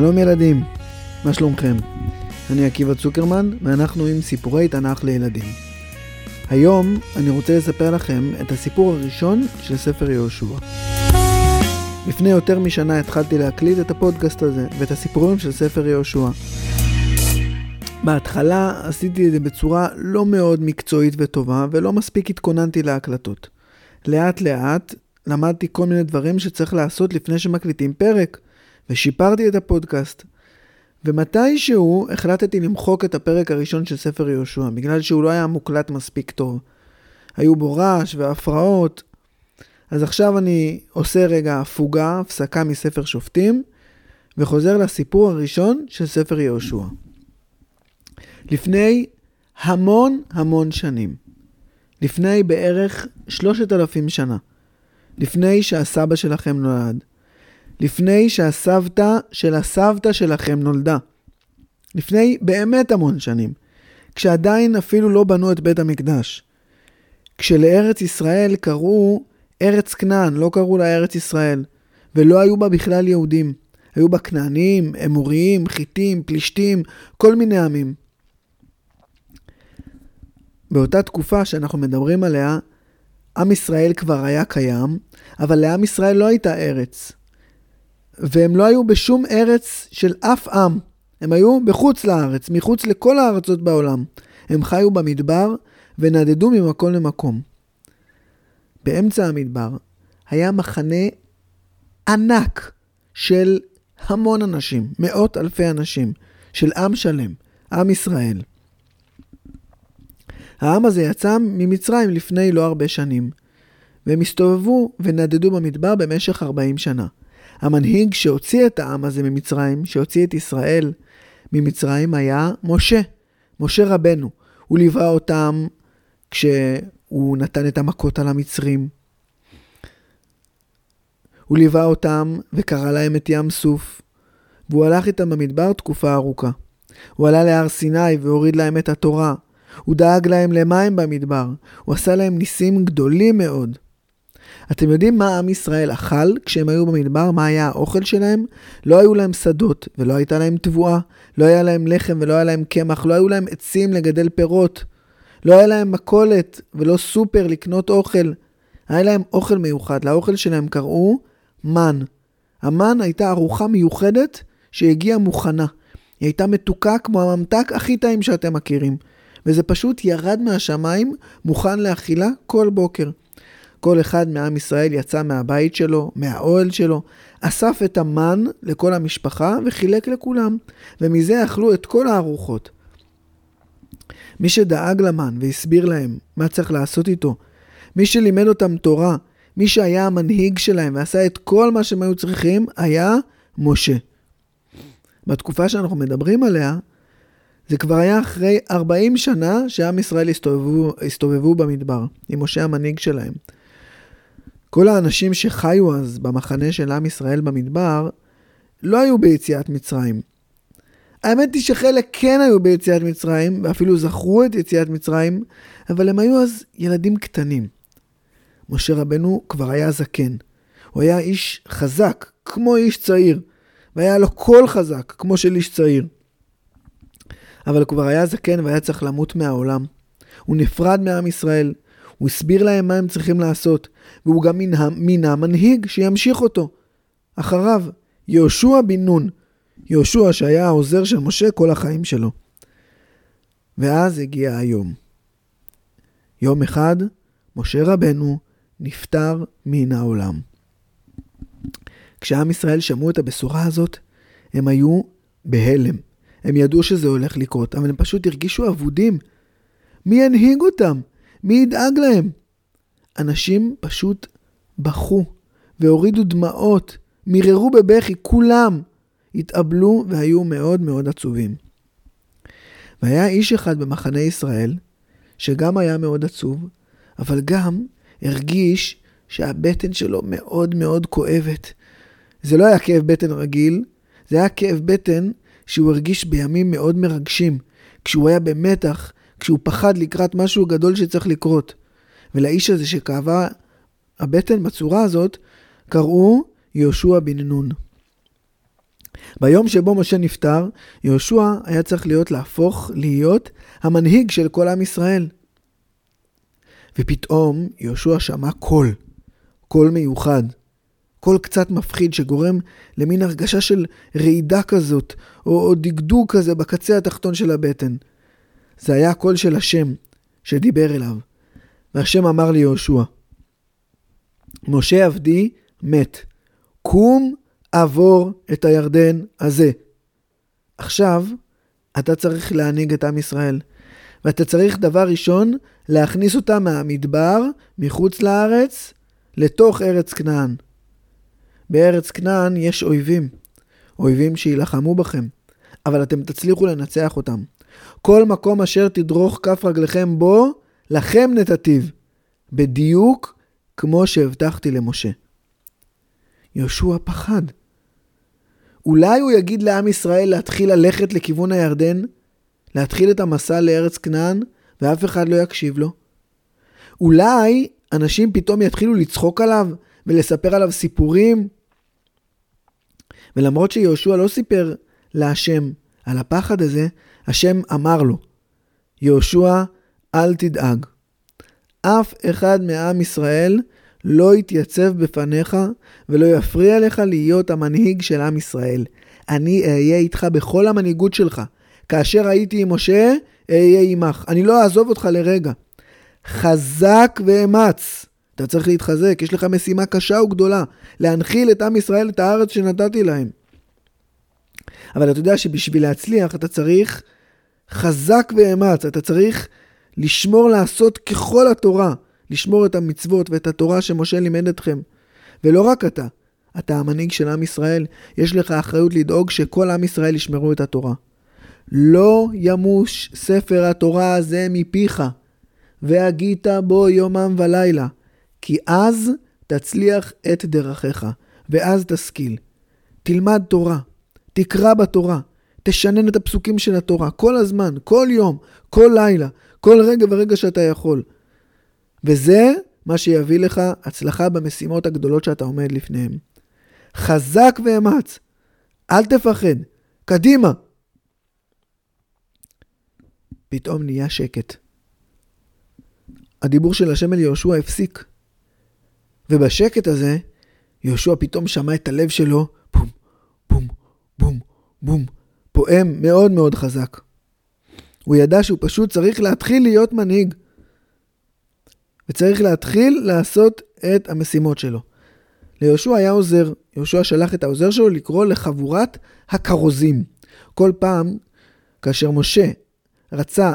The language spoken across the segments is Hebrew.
שלום ילדים, מה שלומכם? אני עקיבא צוקרמן, ואנחנו עם סיפורי תנ"ך לילדים. היום אני רוצה לספר לכם את הסיפור הראשון של ספר יהושע. לפני יותר משנה התחלתי להקליט את הפודקאסט הזה, ואת הסיפורים של ספר יהושע. בהתחלה עשיתי את זה בצורה לא מאוד מקצועית וטובה, ולא מספיק התכוננתי להקלטות. לאט לאט למדתי כל מיני דברים שצריך לעשות לפני שמקליטים פרק, ושיפרתי את הפודקאסט. ומתישהו החלטתי למחוק את הפרק הראשון של ספר יהושע, בגלל שהוא לא היה מוקלט מספיק טוב. היו בו רעש והפרעות. אז עכשיו אני עושה רגע הפוגה, הפסקה מספר שופטים, וחוזר לסיפור הראשון של ספר יהושע. לפני המון המון שנים, לפני בערך שלושת אלפים שנה, לפני שהסבא שלכם נולד, לפני שהסבתא של הסבתא שלכם נולדה, לפני באמת המון שנים, כשעדיין אפילו לא בנו את בית המקדש, כשלארץ ישראל קראו ארץ כנען, לא קראו לה ארץ ישראל, ולא היו בה בכלל יהודים. היו בה כנענים, אמוריים, חיטים, פלישתים, כל מיני עמים. באותה תקופה שאנחנו מדברים עליה, עם ישראל כבר היה קיים, אבל לעם ישראל לא הייתה ארץ. והם לא היו בשום ארץ של אף עם. הם היו בחוץ לארץ, מחוץ לכל הארצות בעולם. הם חיו במדבר ונדדו ממקום למקום. באמצע המדבר היה מחנה ענק של המון אנשים, מאות אלפי אנשים, של עם שלם, עם ישראל. העם הזה יצא ממצרים לפני לא הרבה שנים, והם הסתובבו ונדדו במדבר במשך 40 שנה. המנהיג שהוציא את העם הזה ממצרים, שהוציא את ישראל ממצרים, היה משה, משה רבנו. הוא ליווה אותם כשהוא נתן את המכות על המצרים. הוא ליווה אותם וקרא להם את ים סוף, והוא הלך איתם במדבר תקופה ארוכה. הוא עלה להר סיני והוריד להם את התורה. הוא דאג להם למים במדבר. הוא עשה להם ניסים גדולים מאוד. אתם יודעים מה עם ישראל אכל כשהם היו במדבר? מה היה האוכל שלהם? לא היו להם שדות, ולא הייתה להם תבואה, לא היה להם לחם ולא היה להם קמח, לא היו להם עצים לגדל פירות, לא היה להם מכולת ולא סופר לקנות אוכל. היה להם אוכל מיוחד, לאוכל שלהם קראו מן. המן הייתה ארוחה מיוחדת שהגיעה מוכנה. היא הייתה מתוקה כמו הממתק הכי טעים שאתם מכירים. וזה פשוט ירד מהשמיים, מוכן לאכילה כל בוקר. כל אחד מעם ישראל יצא מהבית שלו, מהאוהל שלו, אסף את המן לכל המשפחה וחילק לכולם, ומזה אכלו את כל הארוחות. מי שדאג למן והסביר להם מה צריך לעשות איתו, מי שלימד אותם תורה, מי שהיה המנהיג שלהם ועשה את כל מה שהם היו צריכים, היה משה. בתקופה שאנחנו מדברים עליה, זה כבר היה אחרי 40 שנה שעם ישראל הסתובבו, הסתובבו במדבר, עם משה המנהיג שלהם. כל האנשים שחיו אז במחנה של עם ישראל במדבר, לא היו ביציאת מצרים. האמת היא שחלק כן היו ביציאת מצרים, ואפילו זכרו את יציאת מצרים, אבל הם היו אז ילדים קטנים. משה רבנו כבר היה זקן. הוא היה איש חזק, כמו איש צעיר, והיה לו קול חזק, כמו של איש צעיר. אבל כבר היה זקן והיה צריך למות מהעולם. הוא נפרד מעם ישראל, הוא הסביר להם מה הם צריכים לעשות, והוא גם מינה מנהיג שימשיך אותו. אחריו, יהושע בן נון, יהושע שהיה העוזר של משה כל החיים שלו. ואז הגיע היום. יום אחד, משה רבנו נפטר מן העולם. כשעם ישראל שמעו את הבשורה הזאת, הם היו בהלם. הם ידעו שזה הולך לקרות, אבל הם פשוט הרגישו אבודים. מי ינהיג אותם? מי ידאג להם? אנשים פשוט בכו והורידו דמעות, מיררו בבכי, כולם התאבלו והיו מאוד מאוד עצובים. והיה איש אחד במחנה ישראל, שגם היה מאוד עצוב, אבל גם הרגיש שהבטן שלו מאוד מאוד כואבת. זה לא היה כאב בטן רגיל, זה היה כאב בטן שהוא הרגיש בימים מאוד מרגשים, כשהוא היה במתח, כשהוא פחד לקראת משהו גדול שצריך לקרות. ולאיש הזה שכאבה הבטן בצורה הזאת, קראו יהושע בן נון. ביום שבו משה נפטר, יהושע היה צריך להיות להפוך להיות המנהיג של כל עם ישראל. ופתאום יהושע שמע קול, קול מיוחד, קול קצת מפחיד שגורם למין הרגשה של רעידה כזאת, או, או דגדוג כזה בקצה התחתון של הבטן. זה היה הקול של השם שדיבר אליו. והשם אמר ליהושע, משה עבדי מת, קום עבור את הירדן הזה. עכשיו, אתה צריך להנהיג את עם ישראל. ואתה צריך דבר ראשון להכניס אותם מהמדבר, מחוץ לארץ, לתוך ארץ כנען. בארץ כנען יש אויבים, אויבים שיילחמו בכם, אבל אתם תצליחו לנצח אותם. כל מקום אשר תדרוך כף רגליכם בו, לכם נתתיו, בדיוק כמו שהבטחתי למשה. יהושע פחד. אולי הוא יגיד לעם ישראל להתחיל ללכת לכיוון הירדן, להתחיל את המסע לארץ כנען, ואף אחד לא יקשיב לו? אולי אנשים פתאום יתחילו לצחוק עליו ולספר עליו סיפורים? ולמרות שיהושע לא סיפר להשם על הפחד הזה, השם אמר לו, יהושע, אל תדאג. אף אחד מעם ישראל לא יתייצב בפניך ולא יפריע לך להיות המנהיג של עם ישראל. אני אהיה איתך בכל המנהיגות שלך. כאשר הייתי עם משה, אהיה עמך. אני לא אעזוב אותך לרגע. חזק ואמץ. אתה צריך להתחזק, יש לך משימה קשה וגדולה, להנחיל את עם ישראל את הארץ שנתתי להם. אבל אתה יודע שבשביל להצליח אתה צריך חזק ואמץ, אתה צריך לשמור לעשות ככל התורה, לשמור את המצוות ואת התורה שמשה לימד אתכם. ולא רק אתה, אתה המנהיג של עם ישראל, יש לך אחריות לדאוג שכל עם ישראל ישמרו את התורה. לא ימוש ספר התורה הזה מפיך, והגית בו יומם ולילה, כי אז תצליח את דרכיך, ואז תשכיל. תלמד תורה, תקרא בתורה, תשנן את הפסוקים של התורה, כל הזמן, כל יום, כל לילה, כל רגע ורגע שאתה יכול. וזה מה שיביא לך הצלחה במשימות הגדולות שאתה עומד לפניהן. חזק ואמץ, אל תפחד, קדימה. פתאום נהיה שקט. הדיבור של השם אל יהושע הפסיק. ובשקט הזה, יהושע פתאום שמע את הלב שלו, בום, בום, בום, בום, פועם מאוד מאוד חזק. הוא ידע שהוא פשוט צריך להתחיל להיות מנהיג. וצריך להתחיל לעשות את המשימות שלו. ליהושע היה עוזר, יהושע שלח את העוזר שלו לקרוא לחבורת הכרוזים. כל פעם כאשר משה רצה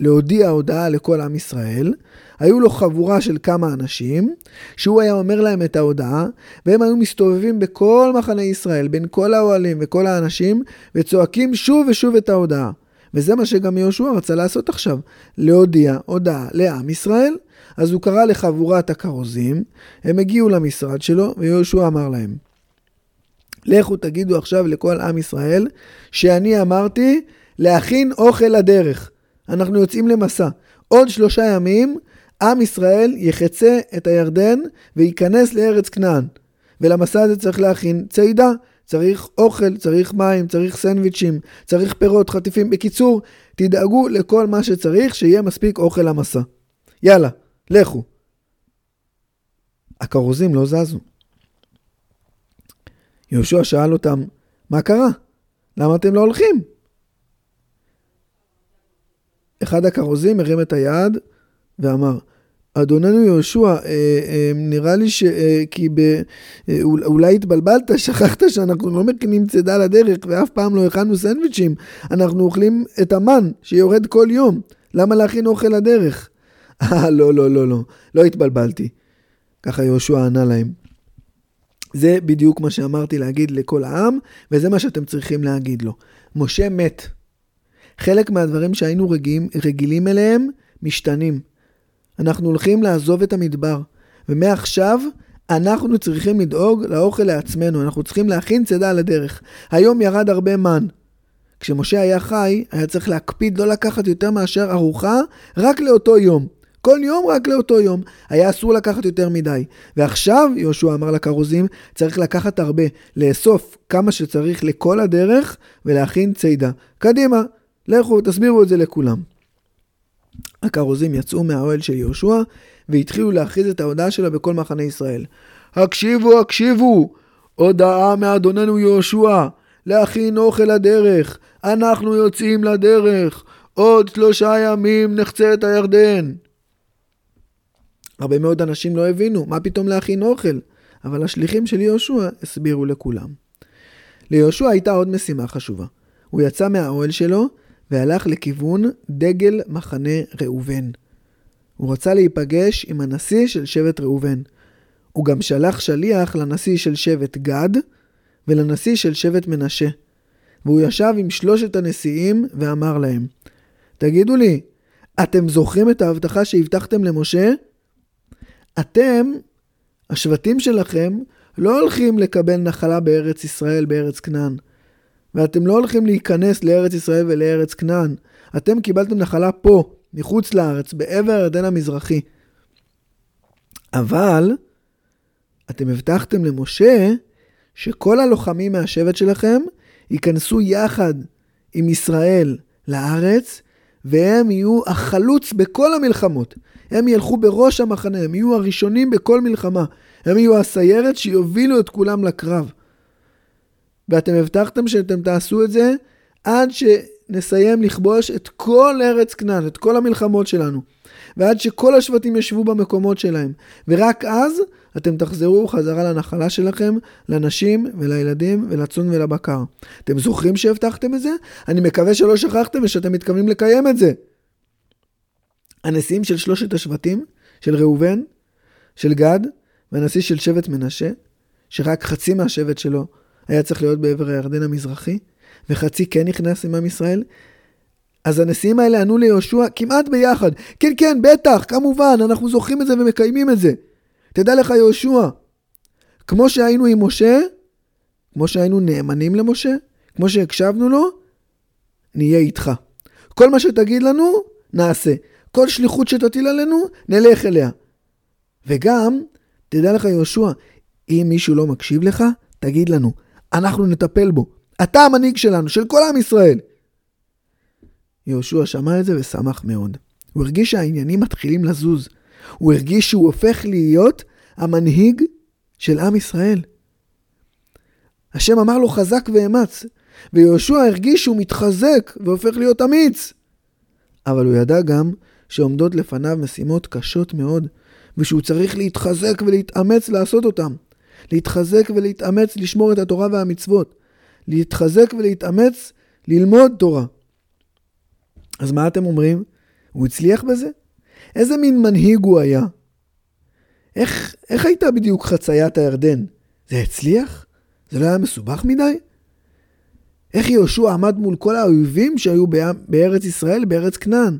להודיע הודעה לכל עם ישראל, היו לו חבורה של כמה אנשים, שהוא היה אומר להם את ההודעה, והם היו מסתובבים בכל מחנה ישראל, בין כל האוהלים וכל האנשים, וצועקים שוב ושוב את ההודעה. וזה מה שגם יהושע רצה לעשות עכשיו, להודיע הודעה לעם ישראל. אז הוא קרא לחבורת הכרוזים, הם הגיעו למשרד שלו, ויהושע אמר להם, לכו תגידו עכשיו לכל עם ישראל, שאני אמרתי להכין אוכל לדרך. אנחנו יוצאים למסע. עוד שלושה ימים, עם ישראל יחצה את הירדן וייכנס לארץ כנען. ולמסע הזה צריך להכין צידה, צריך אוכל, צריך מים, צריך סנדוויצ'ים, צריך פירות, חטיפים. בקיצור, תדאגו לכל מה שצריך, שיהיה מספיק אוכל למסע. יאללה, לכו. הכרוזים לא זזו. יהושע שאל אותם, מה קרה? למה אתם לא הולכים? אחד הכרוזים הרים את היד ואמר, אדוננו יהושע, אה, אה, נראה לי ש... אה, כי ב... אולי התבלבלת, שכחת שאנחנו לא מכינים צידה לדרך ואף פעם לא הכנו סנדוויצ'ים. אנחנו אוכלים את המן שיורד כל יום. למה להכין אוכל לדרך? אה, לא, לא, לא, לא, לא התבלבלתי. ככה יהושע ענה להם. זה בדיוק מה שאמרתי להגיד לכל העם, וזה מה שאתם צריכים להגיד לו. משה מת. חלק מהדברים שהיינו רגילים, רגילים אליהם משתנים. אנחנו הולכים לעזוב את המדבר, ומעכשיו אנחנו צריכים לדאוג לאוכל לעצמנו, אנחנו צריכים להכין צידה לדרך. היום ירד הרבה מן. כשמשה היה חי, היה צריך להקפיד לא לקחת יותר מאשר ארוחה רק לאותו יום. כל יום רק לאותו יום. היה אסור לקחת יותר מדי. ועכשיו, יהושע אמר לכרוזים, צריך לקחת הרבה, לאסוף כמה שצריך לכל הדרך ולהכין צידה. קדימה, לכו, תסבירו את זה לכולם. הכרוזים יצאו מהאוהל של יהושע והתחילו להכריז את ההודעה שלה בכל מחנה ישראל. הקשיבו, הקשיבו! הודעה מאדוננו יהושע, להכין אוכל לדרך, אנחנו יוצאים לדרך, עוד שלושה ימים נחצה את הירדן. הרבה מאוד אנשים לא הבינו, מה פתאום להכין אוכל? אבל השליחים של יהושע הסבירו לכולם. ליהושע הייתה עוד משימה חשובה. הוא יצא מהאוהל שלו והלך לכיוון דגל מחנה ראובן. הוא רצה להיפגש עם הנשיא של שבט ראובן. הוא גם שלח שליח לנשיא של שבט גד ולנשיא של שבט מנשה. והוא ישב עם שלושת הנשיאים ואמר להם, תגידו לי, אתם זוכרים את ההבטחה שהבטחתם למשה? אתם, השבטים שלכם, לא הולכים לקבל נחלה בארץ ישראל, בארץ כנען. ואתם לא הולכים להיכנס לארץ ישראל ולארץ כנען. אתם קיבלתם נחלה פה, מחוץ לארץ, בעבר הירדן המזרחי. אבל אתם הבטחתם למשה שכל הלוחמים מהשבט שלכם ייכנסו יחד עם ישראל לארץ, והם יהיו החלוץ בכל המלחמות. הם ילכו בראש המחנה, הם יהיו הראשונים בכל מלחמה. הם יהיו הסיירת שיובילו את כולם לקרב. ואתם הבטחתם שאתם תעשו את זה עד שנסיים לכבוש את כל ארץ כנען, את כל המלחמות שלנו. ועד שכל השבטים ישבו במקומות שלהם. ורק אז אתם תחזרו חזרה לנחלה שלכם, לנשים ולילדים ולצאן ולבקר. אתם זוכרים שהבטחתם את זה? אני מקווה שלא שכחתם ושאתם מתכוונים לקיים את זה. הנשיאים של שלושת השבטים, של ראובן, של גד, והנשיא של שבט מנשה, שרק חצי מהשבט שלו היה צריך להיות בעבר הירדן המזרחי, וחצי כן נכנס עם עם ישראל, אז הנשיאים האלה ענו ליהושע כמעט ביחד, כן, כן, בטח, כמובן, אנחנו זוכרים את זה ומקיימים את זה. תדע לך, יהושע, כמו שהיינו עם משה, כמו שהיינו נאמנים למשה, כמו שהקשבנו לו, נהיה איתך. כל מה שתגיד לנו, נעשה. כל שליחות שתטיל עלינו, נלך אליה. וגם, תדע לך, יהושע, אם מישהו לא מקשיב לך, תגיד לנו, אנחנו נטפל בו. אתה המנהיג שלנו, של כל עם ישראל. יהושע שמע את זה ושמח מאוד. הוא הרגיש שהעניינים מתחילים לזוז. הוא הרגיש שהוא הופך להיות המנהיג של עם ישראל. השם אמר לו חזק ואמץ, ויהושע הרגיש שהוא מתחזק והופך להיות אמיץ. אבל הוא ידע גם שעומדות לפניו משימות קשות מאוד, ושהוא צריך להתחזק ולהתאמץ לעשות אותן. להתחזק ולהתאמץ לשמור את התורה והמצוות. להתחזק ולהתאמץ ללמוד תורה. אז מה אתם אומרים? הוא הצליח בזה? איזה מין מנהיג הוא היה? איך, איך הייתה בדיוק חציית הירדן? זה הצליח? זה לא היה מסובך מדי? איך יהושע עמד מול כל האויבים שהיו בארץ ישראל, בארץ כנען?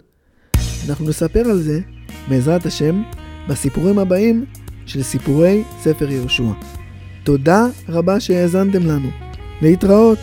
אנחנו נספר על זה, בעזרת השם, בסיפורים הבאים של סיפורי ספר יהושע. תודה רבה שהאזנתם לנו. להתראות.